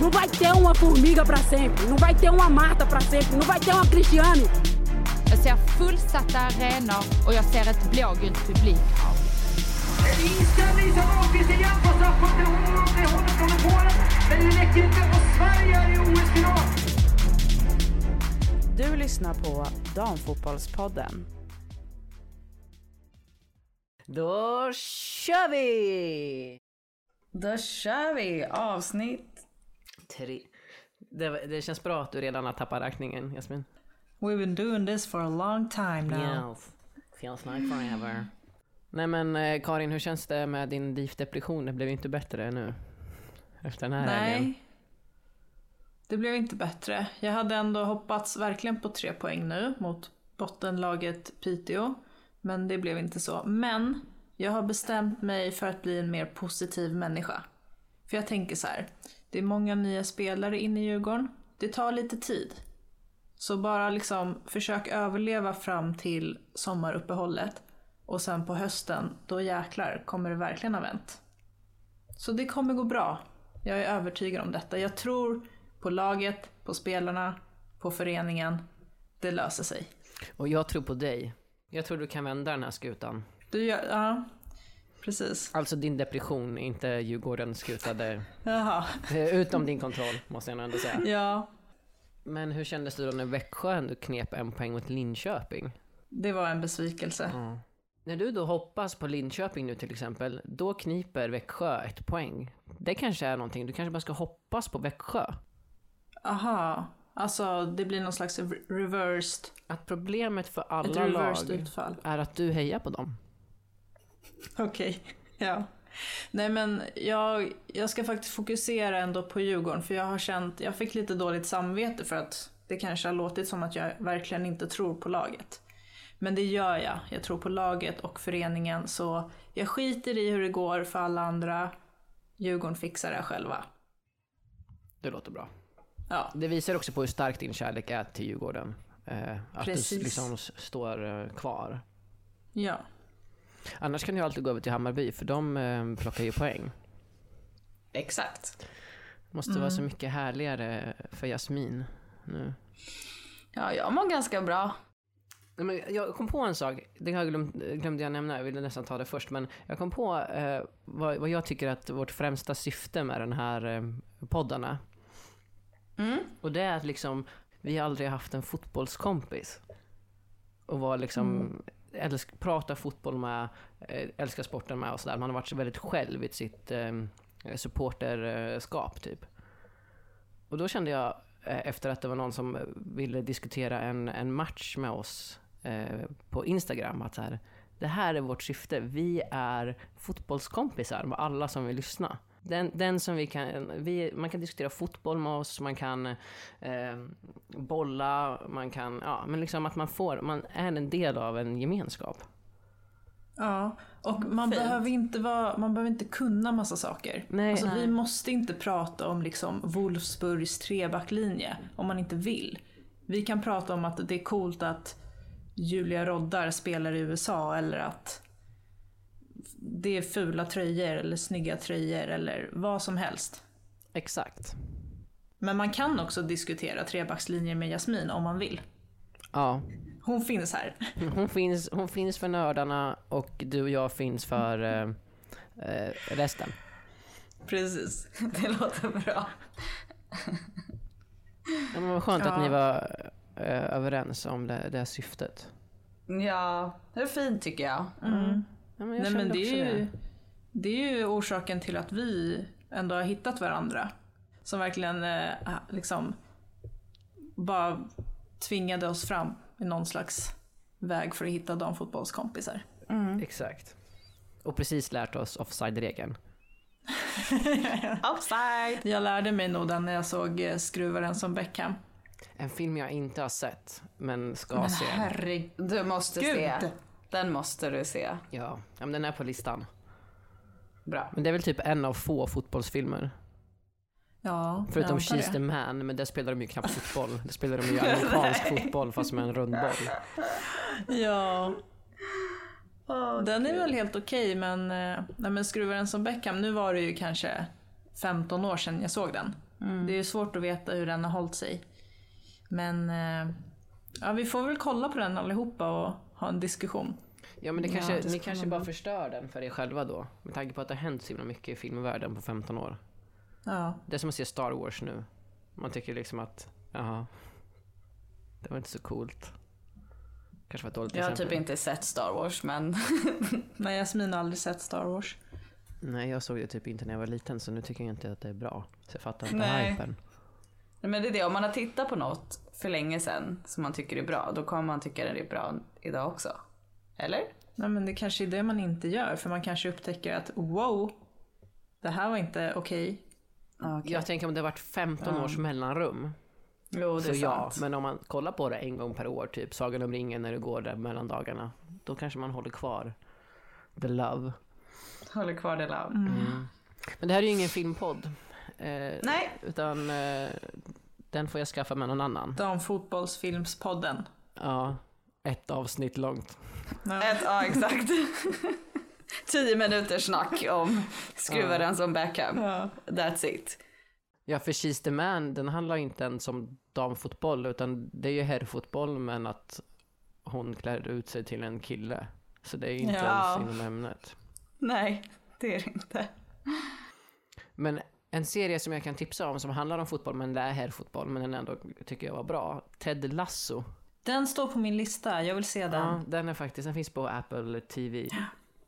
Não vai ter uma formiga para sempre, não vai ter uma Marta para sempre, não vai ter uma Cristiane. Jag ser fullsatta arenor och jag ser ett blågult publikhav. Inställning som Ahlqvist igen på straffpunkten. Hon det håller från Polen. Men det räcker inte och Sverige är i OS-final. Du lyssnar på Damfotbollspodden. Då kör vi! Då kör vi avsnitt. Tre. Det, det känns bra att du redan har tappat räkningen, Jasmin. We've been doing this for a long time now. Yes. Feels like forever. Nej men eh, Karin, hur känns det med din DIF-depression? Det blev inte bättre nu. Efter den här helgen. Nej. Det blev inte bättre. Jag hade ändå hoppats verkligen på tre poäng nu mot bottenlaget Piteå. Men det blev inte så. Men jag har bestämt mig för att bli en mer positiv människa. För jag tänker så här. Det är många nya spelare inne i Djurgården. Det tar lite tid. Så bara liksom försök överleva fram till sommaruppehållet. Och sen på hösten, då jäklar kommer det verkligen ha vänt. Så det kommer gå bra. Jag är övertygad om detta. Jag tror på laget, på spelarna, på föreningen. Det löser sig. Och jag tror på dig. Jag tror du kan vända den här skutan. Du ja, precis. Alltså din depression, inte Djurgårdens skuta. där. Jaha, Eh, Utom din kontroll, måste jag ändå säga. ja. Men hur kändes det då när Växjö ändå knep en poäng mot Linköping? Det var en besvikelse. När du då hoppas på Linköping nu till exempel, då kniper Växjö ett poäng. Det kanske är någonting, du kanske bara ska hoppas på Växjö. Aha, alltså det blir någon slags re- reversed, Att problemet för alla lag utfall. är att du hejar på dem. Okej, ja. Nej men jag, jag ska faktiskt fokusera ändå på Djurgården för jag har känt, jag fick lite dåligt samvete för att det kanske har låtit som att jag verkligen inte tror på laget. Men det gör jag. Jag tror på laget och föreningen så jag skiter i hur det går för alla andra. Djurgården fixar det själva. Det låter bra. Ja, Det visar också på hur stark din kärlek är till Djurgården. Eh, att Precis. du liksom står eh, kvar. ja. Annars kan du alltid gå över till Hammarby, för de eh, plockar ju poäng. Exakt. Det måste vara så mycket härligare för Jasmin nu. Ja, jag mår ganska bra. Men jag kom på en sak, det har jag glömt, glömde jag nämna, jag ville nästan ta det först, men jag kom på eh, vad, vad jag tycker att vårt främsta syfte med den här eh, podden är. Mm. Och det är att liksom, vi har aldrig haft en fotbollskompis. Och var liksom, älsk, prata fotboll med, eh, älskar sporten med och sådär. Man har varit väldigt själv i sitt eh, supporterskap typ. Och då kände jag, eh, efter att det var någon som ville diskutera en, en match med oss eh, på Instagram, att så här, det här är vårt syfte. Vi är fotbollskompisar med alla som vill lyssna. Den, den som vi kan, vi, man kan diskutera fotboll med oss, man kan eh, bolla, man kan, ja, men liksom att man får, man är en del av en gemenskap. Ja, och man Fint. behöver, inte vara, man behöver inte kunna massa saker. Nej. alltså, Nej. Vi måste inte prata om liksom Wolfsburgs trebacklinje om man inte vill. Vi kan prata om att det är coolt att Julia Roddar spelar i USA eller att det är fula tröjor eller snygga tröjor eller vad som helst. Exakt. Men man kan också diskutera trebackslinjer med Jasmin om man vill. Ja, Hon finns här. hon finns, hon finns för nördarna och du och jag finns för eh, eh, resten. Precis. Det låter bra. Ja, men vad skönt att Ja. ni var eh, överens om det, det syftet. Ja, det är fint tycker jag. Mm. Ja, men Nej men det är, ju, det är ju orsaken till att vi ändå har hittat varandra. Som verkligen eh, liksom bara tvingade oss fram i någon slags väg för att hitta damfotbollskompisar. Exakt. Och precis lärt oss offside-regeln. Offside! Jag lärde mig nog den när jag såg eh, Skruvaren som Beckham. En film jag inte har sett, men ska Men se. herregud. Du måste se. Den måste du se. Ja, ja, men den är på listan. Bra. Men det är väl typ en av få fotbollsfilmer. Ja, Förutom She's the det. Man, men där spelar de ju knappt fotboll. Där spelar de ju amerikansk fotboll fast med en rund boll. Ja. Den är väl helt okej men, eh, nej, men Skruvaren som Beckham, nu var det ju kanske 15 år sedan jag såg den. Det är ju svårt att veta hur den har hållit sig. Men eh, ja, vi får väl kolla på den allihopa och ha en diskussion. Ja men det kanske, det ska ni kanske bara nog. förstör den för er själva då. Med tanke på att det har hänt så himla mycket i filmvärlden på 15 år. Ja. Det är som att se Star Wars nu. Man tycker liksom att, jaha. Det var inte så coolt. Kanske var ett dåligt Jag har exempel. typ inte sett Star Wars men Nej, Jasmin har aldrig sett Star Wars. Nej jag såg det typ inte när jag var liten så nu tycker jag inte att det är bra. Så jag fattar inte Nej. hypen. Men det är det, om man har tittat på något för länge sedan som man tycker är bra, då kommer man tycka det är bra idag också. Eller? Nej, men det kanske är det man inte gör, för man kanske upptäcker att wow, det här var inte okej. Jag tänker om det har varit 15 års mellanrum. Jo, det Så är ja, sant. men om man kollar på det en gång per år, typ Sagan om ringen när det går där mellan dagarna. Då kanske man håller kvar the love. Håller kvar det love. Men det här är ju ingen filmpodd. Eh, Nej. Utan eh, den får jag skaffa med någon annan. Damfotbollsfilmspodden. Ja, ett avsnitt långt. Ja. Ett, ja, exakt. Tio minuters snack om skruva den som Beckham. Ja. That's it. Ja, för She's the Man, den handlar inte ens om damfotboll, utan det är ju herrfotboll, men att hon klär ut sig till en kille. Så det är ju inte Ja. ens inom ämnet. Nej, det är det inte. Men en serie som jag kan tipsa om som handlar om fotboll, men det är herrfotboll, men den ändå tycker jag var bra. Ted Lasso. Den står på min lista, jag vill se den. Ja, den är faktiskt, den finns på Apple TV.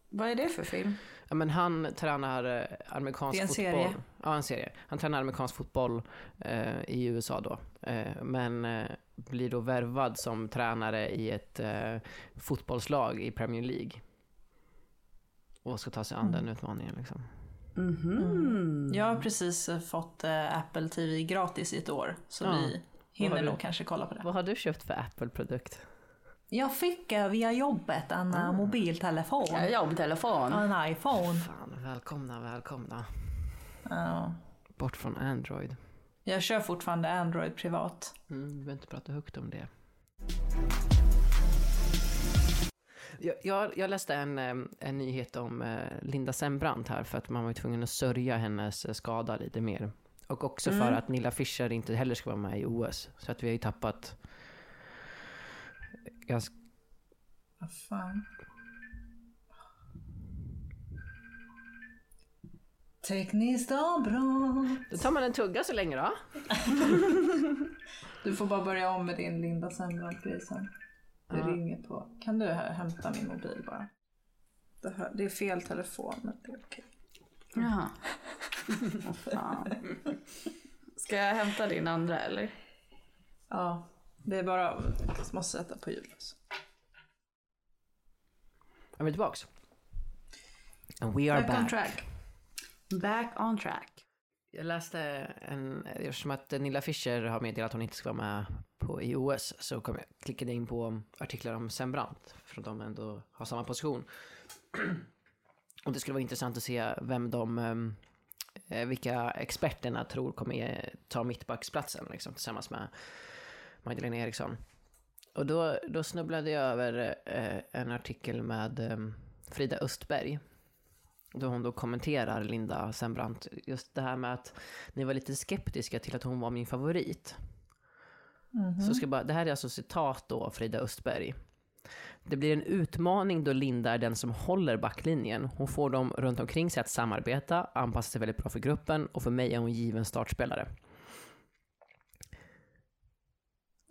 Vad är det för film? Ja, men han tränar eh, amerikansk Det är en fotboll. serie. Ja, en serie. Han tränar amerikansk fotboll eh, i USA då. Eh, men eh, blir då värvad som tränare i ett eh, fotbollslag i Premier League. Och ska ta sig an den utmaningen liksom. Mhm. Jag har precis eh, fått eh, Apple TV gratis i ett år, så Ja. vi hinner nog du? kanske kolla på det. Vad har du köpt för Apple-produkt? Jag fick eh, via jobbet en eh, mobiltelefon. Ja, jobbtelefon. En iPhone. Fan, välkomna, välkomna. Ja. Bort från Android. Jag kör fortfarande Android privat. Mm, vi behöver inte prata högt om det. Jag, jag, läste en, eh, en nyhet om eh, Linda Sembrant här för att man var tvungen att sörja hennes eh, skada lite mer. Och också för att Nilla Fischer inte heller ska vara med i OS. Så att vi har ju tappat ganska... Vad fan. Tekniskt avbrott. Då tar man en tugga så länge då. Du får bara börja om med din Linda Sembrant-grej sen. Det Ja. ringer på. Kan du hä- hämta min mobil bara? Det, här, det är fel telefon, men det är okej. Jaha. Vad fan. Ska jag hämta din andra eller? Ja, det är bara... Jag måste sätta på ljudlös. Är vi tillbaks? And we are Back on back. track. Back on track. Jag läste en, eftersom att Nilla Fischer har meddelat att hon inte ska vara med på, i OS så kom jag, klickade in på artiklar om Sembrant, för att de ändå har samma position. Och det skulle vara intressant att se vem de, ehm, eh, vilka experterna tror kommer ta mittbacksplatsen liksom, tillsammans med Magdalena Eriksson. Och då, då snubblade jag över eh, en artikel med ehm, Frida Östberg då hon då kommenterar Linda Sembrant just det här med att ni var lite skeptiska till att hon var min favorit. Så ska bara, det här är alltså citat då av Frida Östberg. Det blir en utmaning då Linda är den som håller backlinjen. Hon får dem runt omkring sig att samarbeta, anpassa sig väldigt bra för gruppen och för mig är hon given startspelare.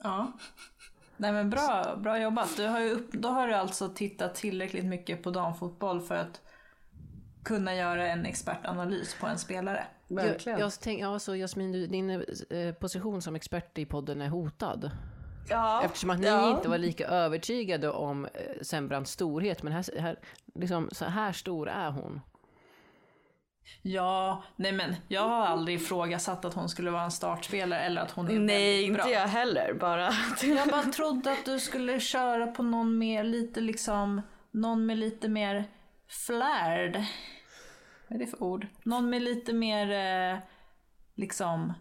Ja. Nej men bra, bra jobbat. Du har ju upp, då har du alltså tittat tillräckligt mycket på damfotboll för att kunna göra en expertanalys på en spelare. Verkligen. Jag, jag tänk, ja, så Jasmin, du, din eh, position som expert i podden är hotad. ja. Eftersom att ni ja. inte var lika övertygade om eh, Sembrants storhet, men här, här, liksom, så här stor är hon. Ja, nej men jag har aldrig ifrågasatt att hon skulle vara en startspelare eller att hon är Nej, bra. inte jag heller. Bara Jag bara trodde att du skulle köra på någon mer lite liksom, någon med lite mer flärd. Vad är det för ord? Någon med lite mer eh, liksom,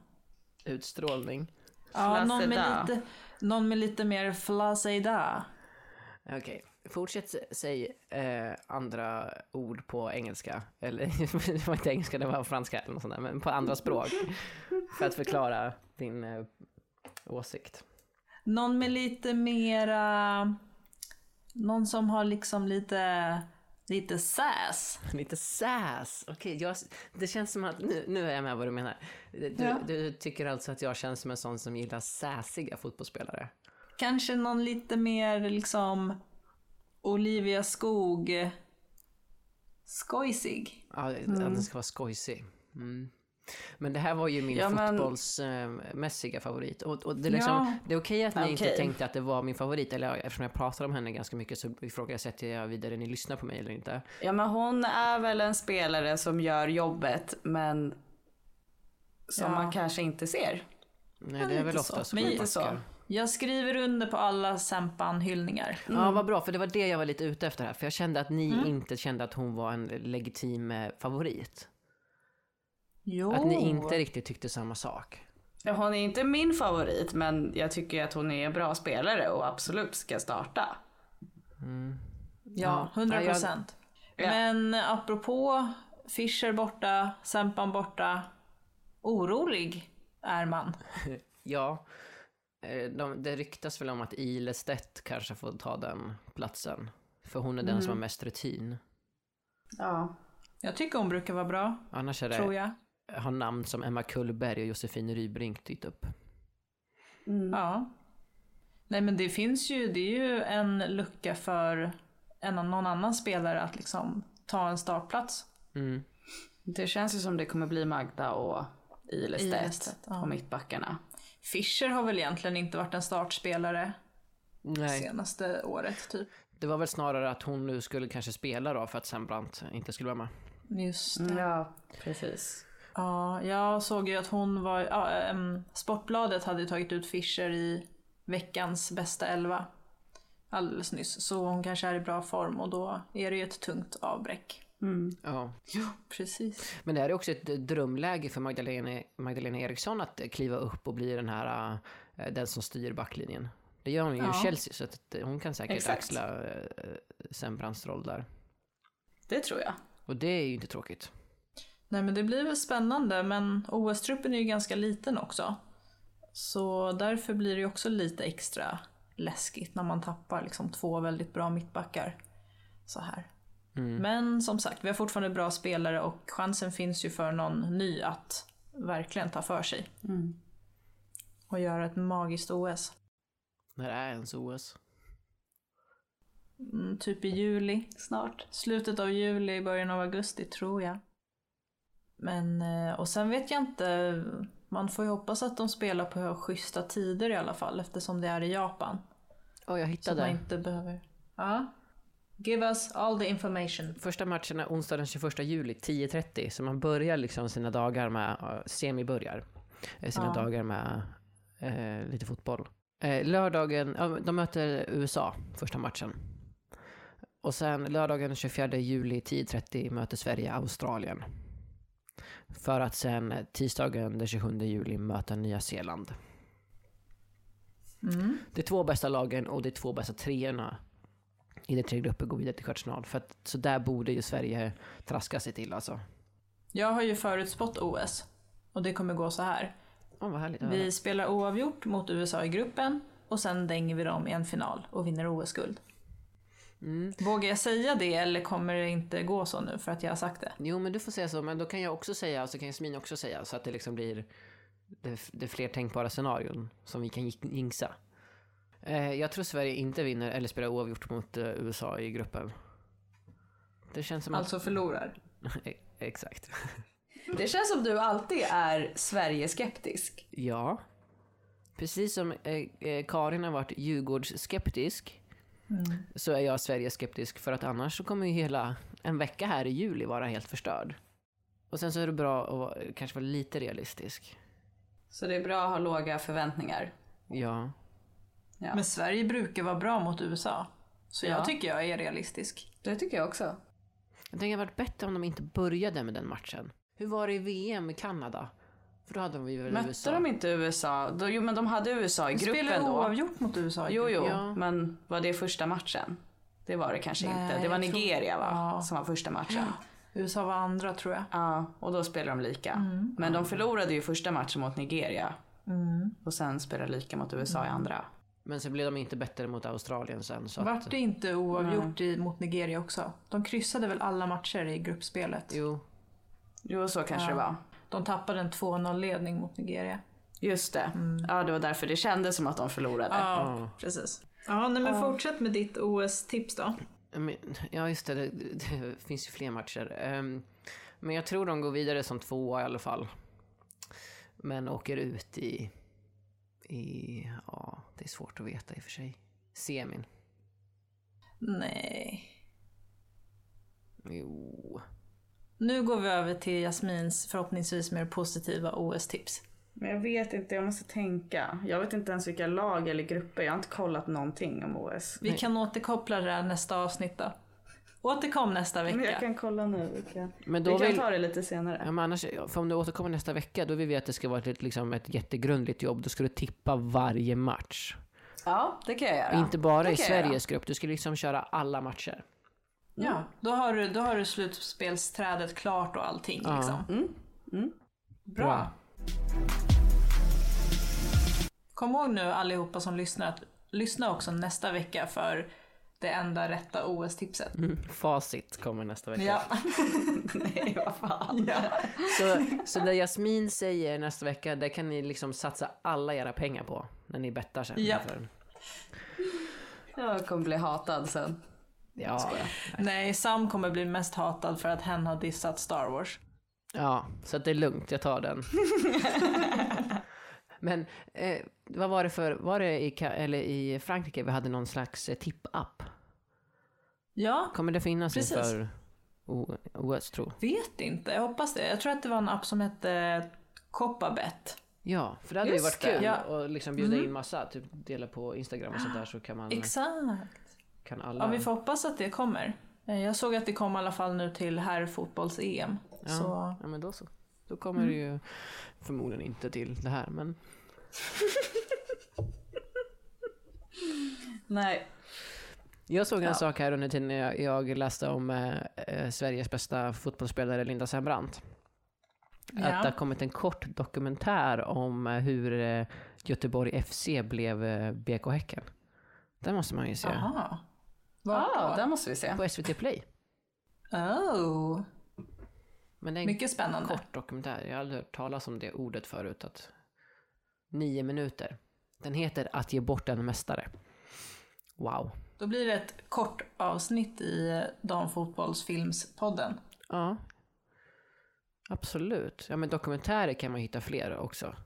Utstrålning. ja, någon med lite, någon med lite mer flaccida. Okej. Fortsätt säg eh, andra ord på engelska. Eller det var inte engelska, det var franska eller något sånt där, men på andra språk. för att förklara din eh, åsikt. Någon med lite mera... Någon som har liksom lite... Lite sass. Lite sass. Okej, jag- det känns som att nu, nu är jag med vad du menar. Du, Ja. du tycker alltså att jag känns som en sån som gillar sassiga fotbollsspelare? Kanske någon lite mer liksom Olivia Skog skojsig. Ja, att den ska vara skojsig. Mm. Men det här var ju min Ja, men- fotbollsmässiga favorit. Och, och det, är liksom, Ja. det är okej att ni inte Okej. tänkte att det var min favorit. Eller eftersom jag pratar om henne ganska mycket så ifrågasätter jag vidare ni lyssnar på mig eller inte. Ja men hon är väl en spelare som gör jobbet men som Ja. man kanske inte ser. Nej, det är väl ofta så. Men så. Jag skriver under på alla Sempan-hyllningar. Ja, vad bra, för det var det jag var lite ute efter här. För jag kände att ni inte kände att hon var en legitim eh, favorit. Jo. Att ni inte riktigt tyckte samma sak. Ja, Hon är inte min favorit men jag tycker att hon är en bra spelare och absolut ska starta. Ja, 100 procent. Ja. Men apropå Fischer borta, Sempan borta. Orolig är man. Ja, eh, de, det ryktas väl om att Ilestedt kanske får ta den platsen. För hon är den som har mest rutin. Ja. Jag tycker hon brukar vara bra, Annars är tror det, jag. Har namn som Emma Kullberg och Josefin Rybrink dykt upp. Ja. Nej men det finns ju, det är ju en lucka för en, någon annan spelare att liksom ta en startplats. Mm. Det känns ju som det kommer bli Magda och Ilestedt Ilestedt, ja. på mittbackarna. Fischer har väl egentligen inte varit en startspelare Nej, senaste året typ. det var väl snarare att hon nu skulle kanske spela då för att Sembrant inte skulle vara med. Just det. Ja, precis. Ja, jag såg ju att hon var, ja, Sportbladet hade tagit ut Fischer i veckans bästa elva alldeles nyss. Så hon kanske är i bra form och då är det ju ett tungt avbräck. Ja. Precis. Men det här är också ett drömläge för Magdalena, Magdalena Eriksson att kliva upp och bli den här, eh, den som styr backlinjen. Det gör hon ju i Ja. Chelsea så att eh, hon kan säkert Exakt. axla eh, Sembrants roll där. Det tror jag. Och det är ju inte tråkigt. Nej men det blir väl spännande men OS-truppen är ju ganska liten också. Så därför blir det ju också lite extra läskigt när man tappar liksom två väldigt bra mittbackar. Så här. Men som sagt, vi har fortfarande bra spelare och chansen finns ju för någon ny att verkligen ta för sig. Och göra ett magiskt OS. När är ens OS? Mm, typ i juli. Snart. Slutet av juli, början av augusti tror jag. Men, eh, och sen vet jag inte, man får ju hoppas att de spelar på schyssta tider i alla fall eftersom det är i Japan. Åh, jag Så hittade. man inte behöver... Ja. Give us all the information. Första matchen är onsdag den 21 juli 10.30 så man börjar liksom sina dagar med, uh, semi-börjar eh, sina Ja. dagar med eh, lite fotboll. Eh, lördagen, de möter USA första matchen. Och sen lördagen den 24 juli 10.30 möter Sverige Australien. För att sen tisdagen den 27 juli möta Nya Zeeland. Mm. De två bästa lagen och de två bästa treorna i de tre grupper går vidare till kvartsfinal. För att, så där borde ju Sverige traska sig till alltså. Jag har ju förutspått OS. Och det kommer gå så här. Vad härligt Vi spelar oavgjort mot USA i gruppen och sen dänger vi dem i en final och vinner OS-guld. Mm. Vågar jag säga det eller kommer det inte gå så nu för att jag har sagt det? Jo, men du får säga så. Men då kan jag också säga, och så kan Jasmin också säga, så att det liksom blir det, det fler tänkbara scenarion som vi kan jinxa. Eh, jag tror Sverige inte vinner eller spelar oavgjort mot eh, USA i gruppen. Det känns som Alltså förlorar. att... Exakt. Det känns som du alltid är Sverige-skeptisk. Ja. Precis som eh, eh, Karin har varit Djurgårdsskeptisk så är jag Sverige-skeptisk för att annars så kommer ju hela en vecka här i juli vara helt förstörd. Och sen så är det bra att kanske vara lite realistisk. Så det är bra att ha låga förväntningar. Ja. Ja. Men Sverige brukar vara bra mot USA. Så Ja. jag tycker jag är realistisk. Det tycker jag också. Jag tänker det hade varit bättre om de inte började med den matchen. Hur var det i VM i Kanada? För då hade de ju väl Mötte USA. de inte USA? Då, jo men de hade USA i Vi gruppen då. oavgjort mot USA. Jo, jo, Ja. men var det första matchen? Det var det kanske Nej, inte. Det var jag tror- Nigeria va? Ja. Som var första matchen. USA var andra tror jag. Ja, och då spelade de lika. Mm. Men de förlorade ju första matchen mot Nigeria. Och sen spelade lika mot USA Mm. i andra. Men så blev de inte bättre mot Australien sen. Så Vart att, det inte oavgjort i, mot Nigeria också? De kryssade väl alla matcher i gruppspelet? jo, Jo, så kanske Ja. det var. De tappade en 2-0-ledning mot Nigeria. Just det. Ja, det var därför det kändes som att de förlorade. Ja, precis. Ja, nej, men Ja. fortsätt med ditt OS-tips då. ja just det, det, det finns ju fler matcher. Ehm, men jag tror de går vidare som tvåa i alla fall. Men åker ut i, i, ja det är svårt att veta i och för sig. Semin. Nej. Jo. Nu går vi över till Jasmins förhoppningsvis mer positiva OS-tips. Men jag vet inte, jag måste tänka. Jag vet inte ens vilka lag eller grupper. Jag har inte kollat någonting om OS. Vi kan återkoppla det här nästa avsnitt då. Återkom nästa Men jag vecka. kan kolla nu. Vi kan, Men vi då kan vill, ta det lite senare. ja, men annars, för om du återkommer nästa vecka, då vill vi att det ska vara ett, liksom ett jättegrundligt jobb. Då ska du tippa varje match. Ja, det kan jag göra. Inte bara Det i. Sveriges grupp, du ska liksom köra alla matcher. Ja, då har, du, då har du slutspelsträdet klart och allting Ja. liksom. Mm. Bra. Bra. Kom ihåg nu allihopa som lyssnar att lyssna också nästa vecka för det enda rätta OS-tipset. Mm. Facit kommer nästa vecka. Ja. Nej, vad fan. Så, så det Jasmin säger nästa vecka, det kan ni liksom satsa alla era pengar på när ni bettar sen. Ja. För, Jag kommer bli hatad sen. ja, Nej, Sam kommer bli mest hatad för att hen har dissat Star Wars. ja, så att det är lugnt, jag tar den. Men eh, vad var det för, var det i, eller i Frankrike vi hade någon slags eh, tipp-app? Ja, Kommer det finnas Precis. inför OS tro? vet inte. Jag hoppas det. Jag tror att det var en app som hette Coppabet. Ja, för det hade ju Just varit det. kul Ja. att liksom bjuda in massa, typ dela på Instagram och sånt där så kan man, Exakt. Kan alla... Ja, vi får hoppas att det kommer. Eh, Jag såg att det kom i alla fall nu till herrfotbolls-EM. Ja, Så ja men då så. Då kommer det ju förmodligen inte till det här men Nej. Jag såg en Ja. sak här under tiden jag, jag läste om eh, eh, Sveriges bästa fotbollsspelare Linda Sembrant. Att det har ja. kommit en kort dokumentär om eh, hur eh, Göteborg FC blev eh, BK Häcken. Den måste man ju se. Aha. Vart då? den måste vi se. På SVT Play. Oh, Men det är en mycket spännande. kort dokumentär. Jag har aldrig hört talas om det ordet förut. Att nio minuter. Den heter Att ge bort en mästare. Wow. Då blir det ett kort avsnitt i Damfotbollsfilmspodden. Ja. Absolut. Ja men dokumentärer kan man hitta fler också.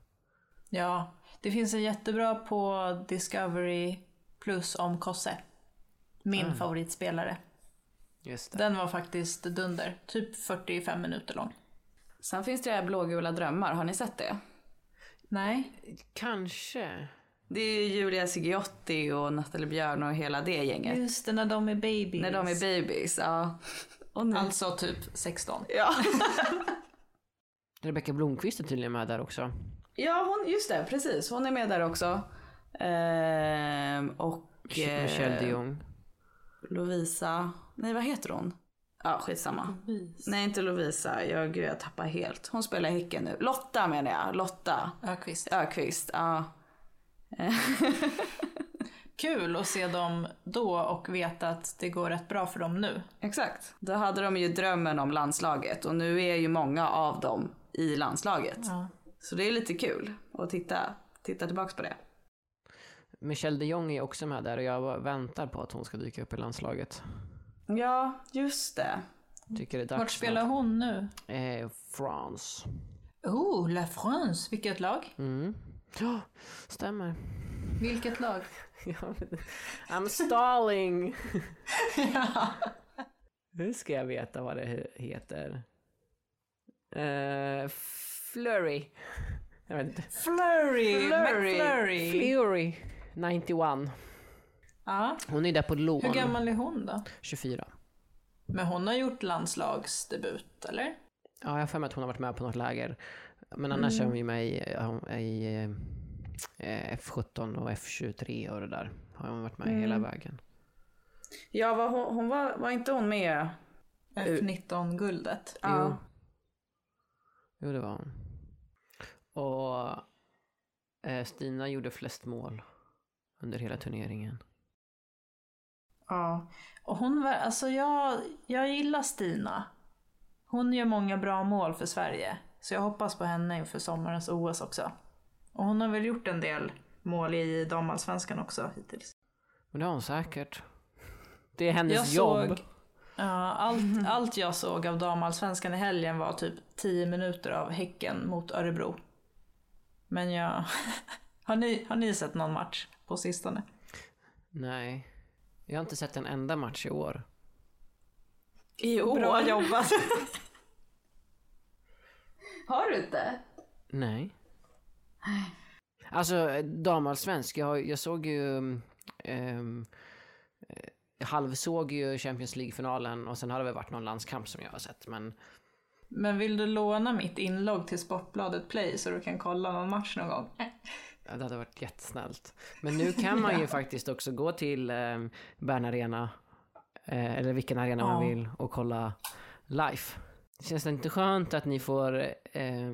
Ja, det finns en jättebra på Discovery Plus om Kosse. Min Mm. favoritspelare. Just det. Den var faktiskt dunder. Typ 45 minuter lång. Sen finns det här Blågula drömmar, har ni sett det? Nej. Kanske. Det är ju Julia Sigiotti och Nathalie Björn och hela det gänget. Just det, när de är babies. När de är babies, ja. Och nu... Alltså typ 16. Ja. Rebecka Blomqvist är tydligen med där också. ja, hon, just det, precis. Hon är med där också. Ehm, och... eh, Michelle de Jong. Lovisa... Nej, vad heter hon? Ja, skitsamma. Nej, inte Lovisa. Jag, gud, jag tappar helt. Hon spelar i Häcken nu. Lotta menar jag. Lotta Ökvist. Ökvist. Ja. Kul att se dem då och veta att det går rätt bra för dem nu. Exakt. Då hade de ju drömmen om landslaget och nu är ju många av dem i landslaget. Ja. Så det är lite kul att titta, titta tillbaks på det. Michelle de Jong är också med där och jag väntar på att hon ska dyka upp i landslaget. Ja, just det. Tycker det är dags Vart spelar hon nu? Eh, France. Oh, La France. Vilket lag? Mm. Ja, stämmer. Vilket lag? Ja, I'm stalling. Hur ska jag veta vad det he- heter? Uh, Flurry. Jag vet inte. Flurry! Flurry. McFlurry. Fury 91. Ja. Hon är där på lån. Hur gammal är hon då? 24. Men hon har gjort landslagsdebut, eller? Ja, jag har för mig att hon har varit med på något läger. Men annars är hon ju med i, i eh, F17 och F23 och det där. Har hon varit med hela vägen. Ja, var hon, hon var, var inte hon med? F19-guldet. Ja. Jo. Jo, det var hon. Och eh, Stina gjorde flest mål under hela turneringen. Ja. Och hon var, alltså jag, jag gillar Stina. Hon gör många bra mål för Sverige. Så jag hoppas på henne inför sommarens OS också. Och hon har väl gjort en del mål i damallsvenskan också hittills. Men det har hon säkert. Det är hennes Jag jobb. såg, ja, allt, allt jag såg av damallsvenskan i helgen var typ 10 minuter av Häcken mot Örebro. Men jag... har, ni, har ni sett någon match på sistone? Nej. Jag har inte sett en enda match i år. I år? Bra jobbat! Har du inte? Nej. Alltså damallsvensk, jag, jag såg ju... Um, jag halvsåg ju Champions League-finalen och sen har det väl varit någon landskamp som jag har sett men... Men vill du låna mitt inlogg till Sportbladet Play så du kan kolla någon match någon gång? Ja, det hade varit jättesnällt. Men nu kan man ju faktiskt också gå till eh, Bern Arena, eh, eller vilken arena man Ja. vill, och kolla live. Känns det inte skönt att ni får eh,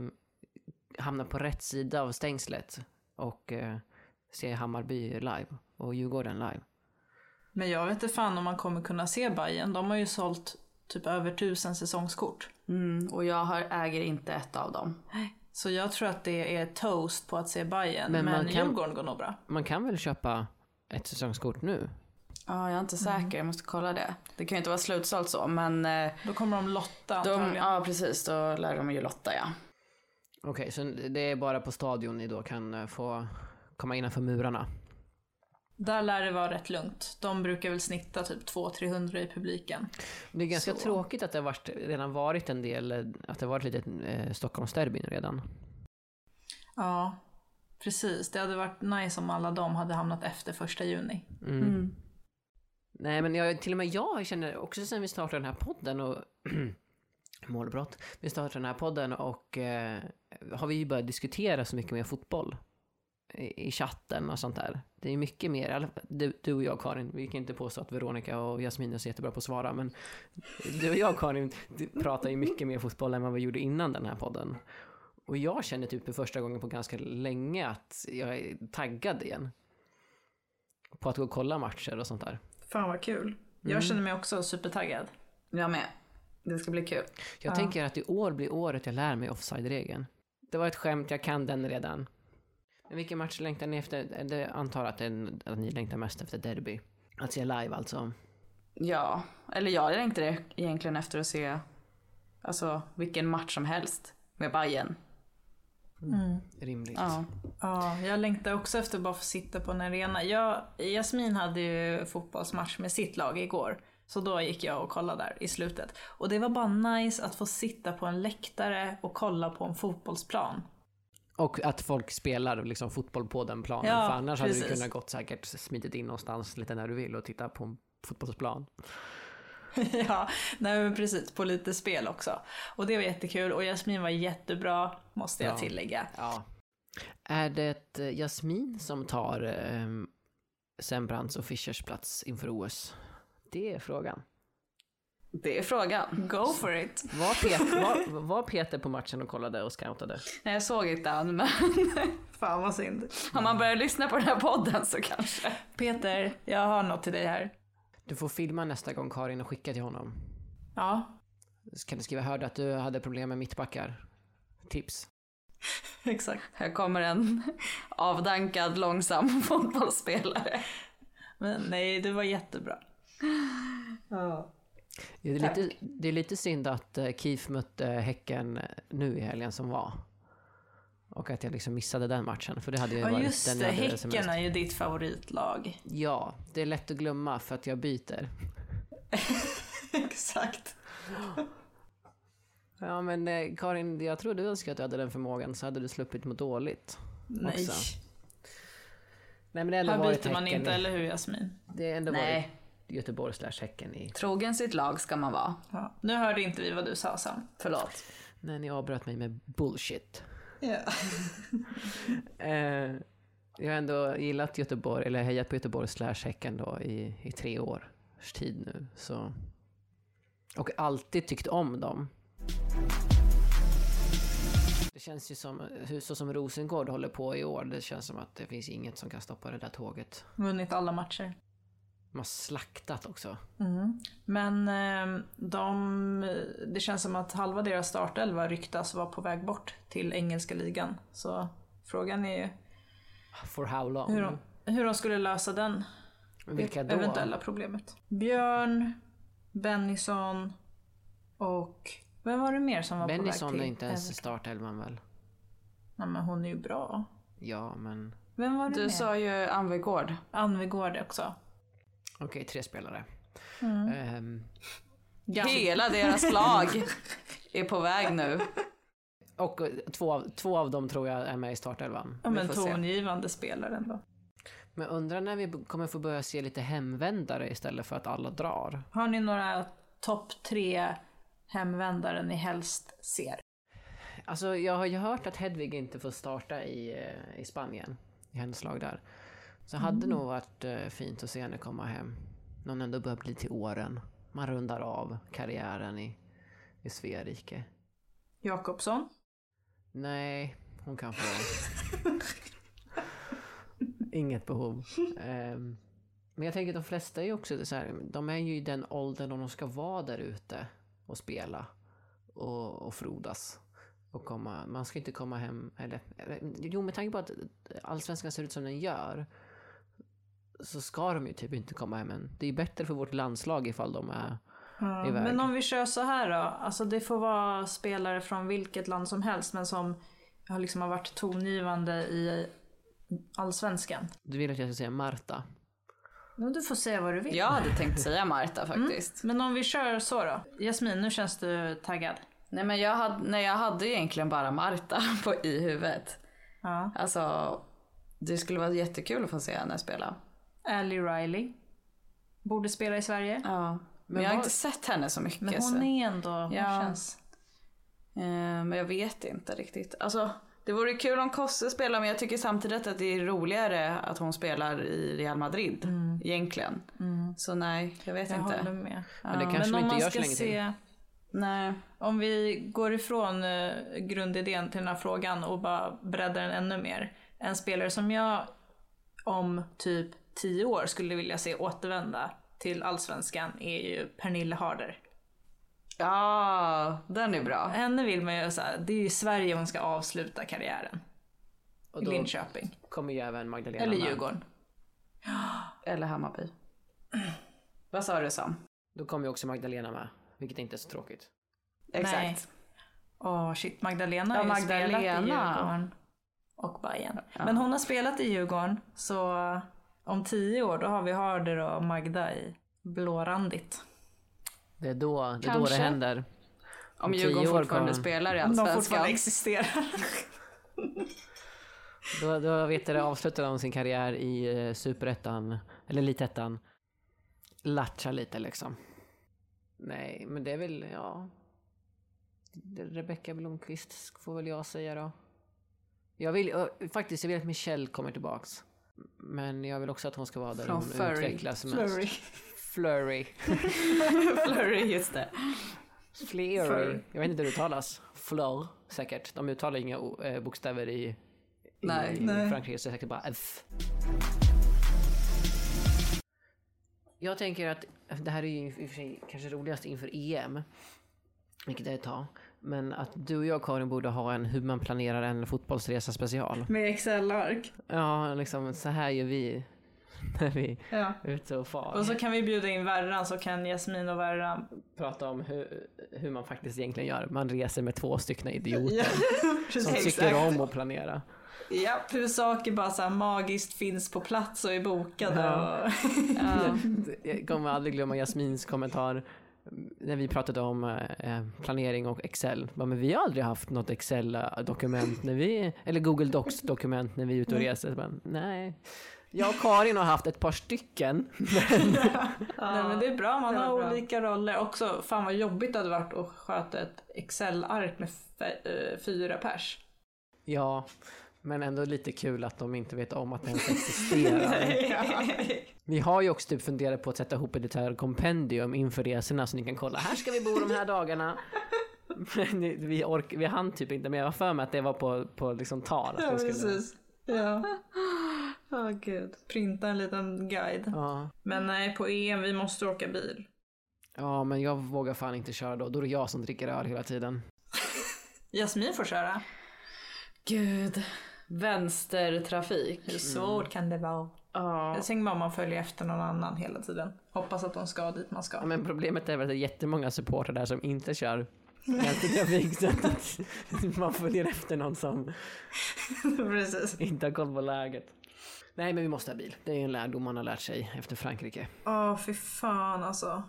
hamna på rätt sida av stängslet och eh, se Hammarby live och Djurgården live? Men jag vet inte fan om man kommer kunna se Bayern. De har ju sålt typ över tusen säsongskort. Mm, och jag har, äger inte ett av dem. Så jag tror att det är toast på att se Bayern. Men Men, man kan- Djurgården går nog bra. Man kan väl köpa ett säsongskort nu? Ja, jag är inte säker. Jag måste kolla det. Det kan ju inte vara slutsålt så, men eh, Då kommer de lotta de, ja precis, då lär de ju lotta ja. Okej, så det är bara på stadion ni då kan eh, få komma innanför murarna? Där lär det vara rätt lugnt. De brukar väl snitta typ 200-300 i publiken. Det är ganska Så. tråkigt att det har varit, redan varit en del, att det har varit lite eh, Stockholmsderbyn redan. Ja, precis. Det hade varit nice om alla de hade hamnat efter första juni. Mm. Nej men jag, till och med jag känner också sen vi startade den här podden och målbrott. Vi startade den här podden och eh, har vi ju börjat diskutera så mycket mer fotboll. I, chatten och sånt där. Det är mycket mer, du, du och jag Karin, vi kan inte påstå att Veronica och Jasmin är så jättebra på att svara men du och jag Karin pratar ju mycket mer fotboll än vad vi gjorde innan den här podden. Och jag känner typ för första gången på ganska länge att jag är taggad igen. På att gå och kolla matcher och sånt där. Fan vad kul. Jag känner mig också supertaggad. Jag med. Det ska bli kul. Jag tänker att i år blir året jag lär mig offside-regeln. Det var ett skämt, jag kan den redan. Men vilken match längtar ni efter? Det antar att, det är, att ni längtar mest efter derby. Att se live alltså. Ja, eller jag längtar egentligen efter att se alltså, vilken match som helst med Bayern. Rimligt. Ja. Ja, jag längtar också efter att bara få sitta på en arena. Jag, Jasmin hade ju fotbollsmatch med sitt lag igår. Så då gick jag och kollade där i slutet. Och det var bara nice att få sitta på en läktare och kolla på en fotbollsplan. Och att folk spelar liksom fotboll på den planen. Ja, för annars hade du precis. kunnat gått säkert smitit in någonstans lite när du vill och titta på en fotbollsplan. ja, nej men precis. På lite spel också. Och det var jättekul. Och Jasmin var jättebra, måste jag Ja. tillägga. Ja. Är det Jasmin som tar eh, Sembrants och Fischers plats inför OS? Det är frågan. Det är frågan. Go for it! Var Peter, var, var Peter på matchen och kollade och scoutade? Nej, jag såg inte han, men Fan vad synd. om man börjar lyssna på den här podden så kanske. Peter, jag har något till dig här. Du får filma nästa gång Karin och skicka till honom. Ja, Så kan du skriva hörde att du hade problem med mittbackar. Tips. exakt. Här kommer en avdankad, långsam fotbollsspelare. Men nej, det var jättebra. Det är, lite, det är lite synd att eh, Keith mötte Häcken nu i helgen som var. Och att jag liksom missade den matchen, för det hade ju Ja varit just den det, Häcken är ju ditt favoritlag. Ja, det är lätt att glömma för att jag byter. Exakt. Ja men eh, Karin, jag tror du önskar att du hade den förmågan så hade du sluppit må dåligt. Nej. Också. Nej men det ändå Här byter man Häcken inte, eller hur Jasmin? Det har ändå Nej. Göteborg slash Häcken i... Trogen sitt lag ska man vara. Ja. Nu hörde inte vi vad du sa Sam. Förlåt. Nej, ni avbröt mig med bullshit. Ja. Eh, jag har ändå gillat Göteborg, eller hejat på Göteborg slash Häcken då i, i tre år. års tid nu. Så. Och alltid tyckt om dem. Det känns ju som, så som Rosengård håller på i år, det känns som att det finns inget som kan stoppa det där tåget. Vunnit alla matcher. De har slaktat också. Mm. Men eh, de, det känns som att halva deras startelva ryktas vara på väg bort till engelska ligan. Så frågan är ju For how long? hur de, hur de skulle lösa den Vilka då? eventuella problemet. Björn, Bennison och vem var det mer som var på väg Bennison till är inte ens startelvan väl? Nej men hon är ju bra. Ja, men... Vem var det Du mer? sa ju Anvegård. Anvegård också. Okej, tre spelare. Mm. Ehm, Hela deras lag är på väg nu. och eh, två av, två av dem tror jag är med i startelvan. Ja men tongivande spelare ändå. Men undrar när vi kommer få börja se lite hemvändare istället för att alla drar. Har ni några topp tre hemvändare ni helst ser? Alltså jag har ju hört att Hedvig inte får starta i, eh, i Spanien, i hennes lag där. Så det hade nog varit eh, fint att se henne komma hem. Någon ändå börjar bli till åren. Man rundar av karriären i, i Sverige. Jakobsson? Nej, hon kan få... Inget behov. Ehm, men jag tänker att de flesta är ju också så här, de är ju i den åldern då de ska vara där ute och spela och, och frodas. Och komma, man ska inte komma hem, eller, eller jo med tanke på att allsvenskan ser ut som den gör så ska de ju typ inte komma hem än. Det är ju bättre för vårt landslag ifall de är iväg. Men om vi kör så här då. Alltså det får vara spelare från vilket land som helst men som har liksom har varit tongivande i allsvenskan. Du vill att jag ska säga Marta? Men du får säga vad du vill. Jag hade tänkt säga Marta faktiskt. Men om vi kör så då. Jasmin, nu känns du taggad. Nej men jag hade, nej, jag hade egentligen bara Marta på, i huvudet. Ja. Alltså, det skulle vara jättekul att få se henne spela. Ally Riley. Borde spela i Sverige. Ja. Men, jag har inte sett henne så mycket. Men så. hon är ändå, hon Ja. känns... Eh, Men jag vet inte riktigt. Alltså, det vore kul om Kosse spelar men jag tycker samtidigt att det är roligare att hon spelar i Real Madrid. Egentligen. Så nej, jag vet Jag inte. håller med. Men det kanske Men om inte gör så länge se... Nej. Om vi går ifrån eh, grundidén till den här frågan och bara breddar den ännu mer. En spelare som jag om typ tio år skulle vilja se återvända till allsvenskan är ju Pernille Harder. Ja, den är bra. Henne vill man ju såhär, det är ju i Sverige hon ska avsluta karriären. Och då Linköping. kommer ju även Magdalena Eller med. Djurgården. Eller Hammarby. Vad sa du Sam? Då kommer ju också Magdalena med, vilket inte är så tråkigt. Exakt. Nej. Åh shit, Magdalena Ja, har ju spelat i. Djurgården. Och Bayern. Men hon har spelat i Djurgården, så om tio år då har vi Harder och Magda i blårandigt. Det är då det, är då det Kanske. händer. Om tio Djurgården år fortfarande spelar i Om de fortfarande Allsvenskan. existerar. Då, då vet du, avslutar de sin karriär i eh, superettan, eller elitettan. Latcha lite liksom. Nej, men det är väl, ja. Rebecka Blomqvist får väl jag säga då. Jag vill, ö, faktiskt, jag vill att Michelle kommer tillbaks. Men jag vill också att hon ska vara där Från hon Furry. utvecklas mest. Flurry. Flurry. Flurry, just det. Flurry. Jag vet inte hur det uttalas. Fleur, säkert. De uttalar inga eh, bokstäver i, Nej. i Nej. Frankrike, så det är säkert bara F. Jag tänker att det här är ju i och för sig kanske roligast inför EM, vilket är ett tag. Men att du och jag Karin borde ha en hur man planerar en fotbollsresa special. Med Excel-ark. Ja, liksom så här gör vi när vi Ja. är ute och far. Och så kan vi bjuda in Verran så kan Jasmin och Verran prata om hur, hur man faktiskt egentligen gör. Man reser med två stycken idioter Ja, som tycker om att planera. Ja, hur saker bara så här magiskt finns på plats och är bokade. Ja. Och... Jag kommer aldrig glömma Jasmins kommentar när vi pratade om eh, planering och Excel. Bara, Men vi har aldrig haft något Excel-dokument när vi, eller Google Docs-dokument när vi är ute och reser. Bara, Nej. Jag och Karin har haft ett par stycken. Men Nej men det är bra, man har bra. olika roller. Också, fan vad jobbigt det hade varit att sköta ett Excel-ark med eh, fyra pers. ja, Men ändå lite kul att de inte vet om att det ens existerar. Vi har ju också typ funderat på att sätta ihop ett litet här kompendium inför resorna så ni kan kolla. Här ska vi bo de här dagarna. Men vi, ork, vi hann typ inte, men jag var för mig att det var på, på liksom tal. Att Ja, vi skulle, precis. Ja. Åh gud. Printa en liten guide. ja. Men nej, på EM vi måste åka bil. ja, men jag vågar fan inte köra då. Då är det jag som dricker öl hela tiden. Jasmin får köra. Gud. Vänstertrafik. Hur svårt kan det vara? Ja. Jag tänker bara om man följer efter någon annan hela tiden. Hoppas att de ska dit man ska. Ja, men problemet är väl att det är jättemånga supportrar där som inte kör vänstertrafik så att man följer efter någon som Precis. inte har koll på läget. Nej, men vi måste ha bil. Det är en lärdom man har lärt sig efter Frankrike. Åh, fy fan alltså.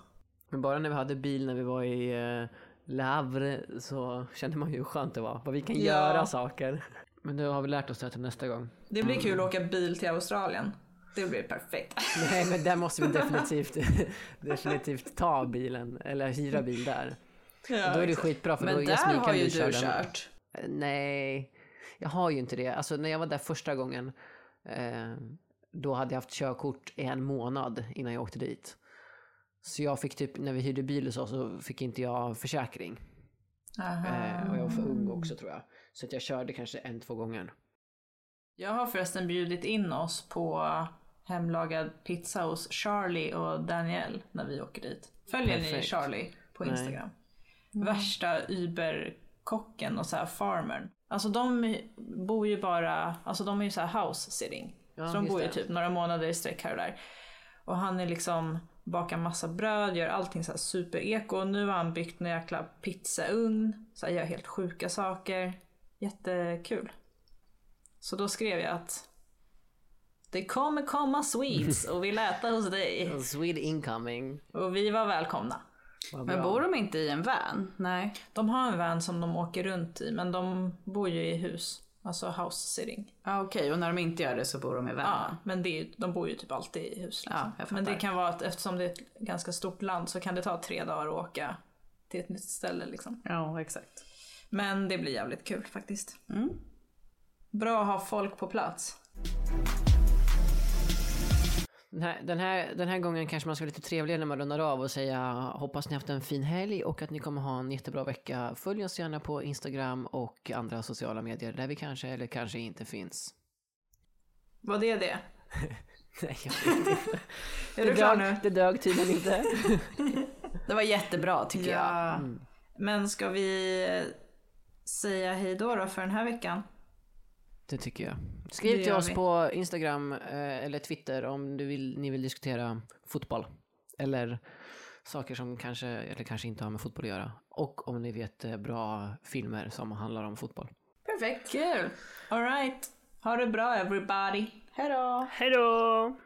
Men bara när vi hade bil när vi var i uh, Le Havre så kände man ju hur skönt det var. Vad vi kan Ja. göra saker. Men nu har vi lärt oss det till nästa gång. Det blir kul att åka bil till Australien. Det blir perfekt. Nej, men där måste vi definitivt, definitivt ta bilen eller hyra bil där. Ja, då är det skitbra för då Men där Jasmin har kan ju du köra du den. kört. Eh, Nej, jag har ju inte det. Alltså när jag var där första gången, eh, då hade jag haft körkort i en månad innan jag åkte dit. Så jag fick typ, när vi hyrde bil och så, så fick inte jag försäkring. Eh, och jag var för ung också tror jag. Så att jag körde kanske en, två gånger. Jag har förresten bjudit in oss på hemlagad pizza hos Charlie och Daniel när vi åker dit. Följer ni Perfekt. Charlie på Nej. Instagram? Värsta Uber-kocken och så här farmern. Alltså de bor ju bara, alltså de är ju så här house sitting. Ja, så de bor ju det. typ några månader i sträck här och där. Och han är liksom, bakar massa bröd, gör allting så här super-eko. Och nu har han byggt en jäkla pizzaugn. Så här, gör helt sjuka saker. Jättekul. Så då skrev jag att det kommer komma Swedes och vill äta hos dig. Swede incoming. Och vi var välkomna. Vad Men bor de inte i en van? Nej. De har en van som de åker runt i men de bor ju i hus. Alltså house sitting. Ja okej, och när de inte gör det så bor de i Ja, van? men det de bor ju typ alltid i hus. Liksom. Ja, men det kan vara att eftersom det är ett ganska stort land så kan det ta tre dagar att åka till ett nytt ställe liksom. Ja, exakt. Men det blir jävligt kul faktiskt. Mm. Bra att ha folk på plats. Den här, den, här, den här gången kanske man ska vara lite trevligare när man rundar av och säga hoppas ni haft en fin helg och att ni kommer ha en jättebra vecka. Följ oss gärna på Instagram och andra sociala medier där vi kanske eller kanske inte finns. Var det det? Nej, jag vet inte. Är det, du klar dög, nu? det dög tydligen inte. Det var jättebra tycker jag. Ja. Men ska vi säga hej då, då för den här veckan? Det tycker jag. Skriv Det till oss vi. på Instagram eh, eller Twitter om du vill, ni vill diskutera fotboll. Eller saker som kanske, eller kanske inte har med fotboll att göra. Och om ni vet eh, bra filmer som handlar om fotboll. Perfekt. Kul. Alright. Ha det bra everybody. Hejdå! Hej då!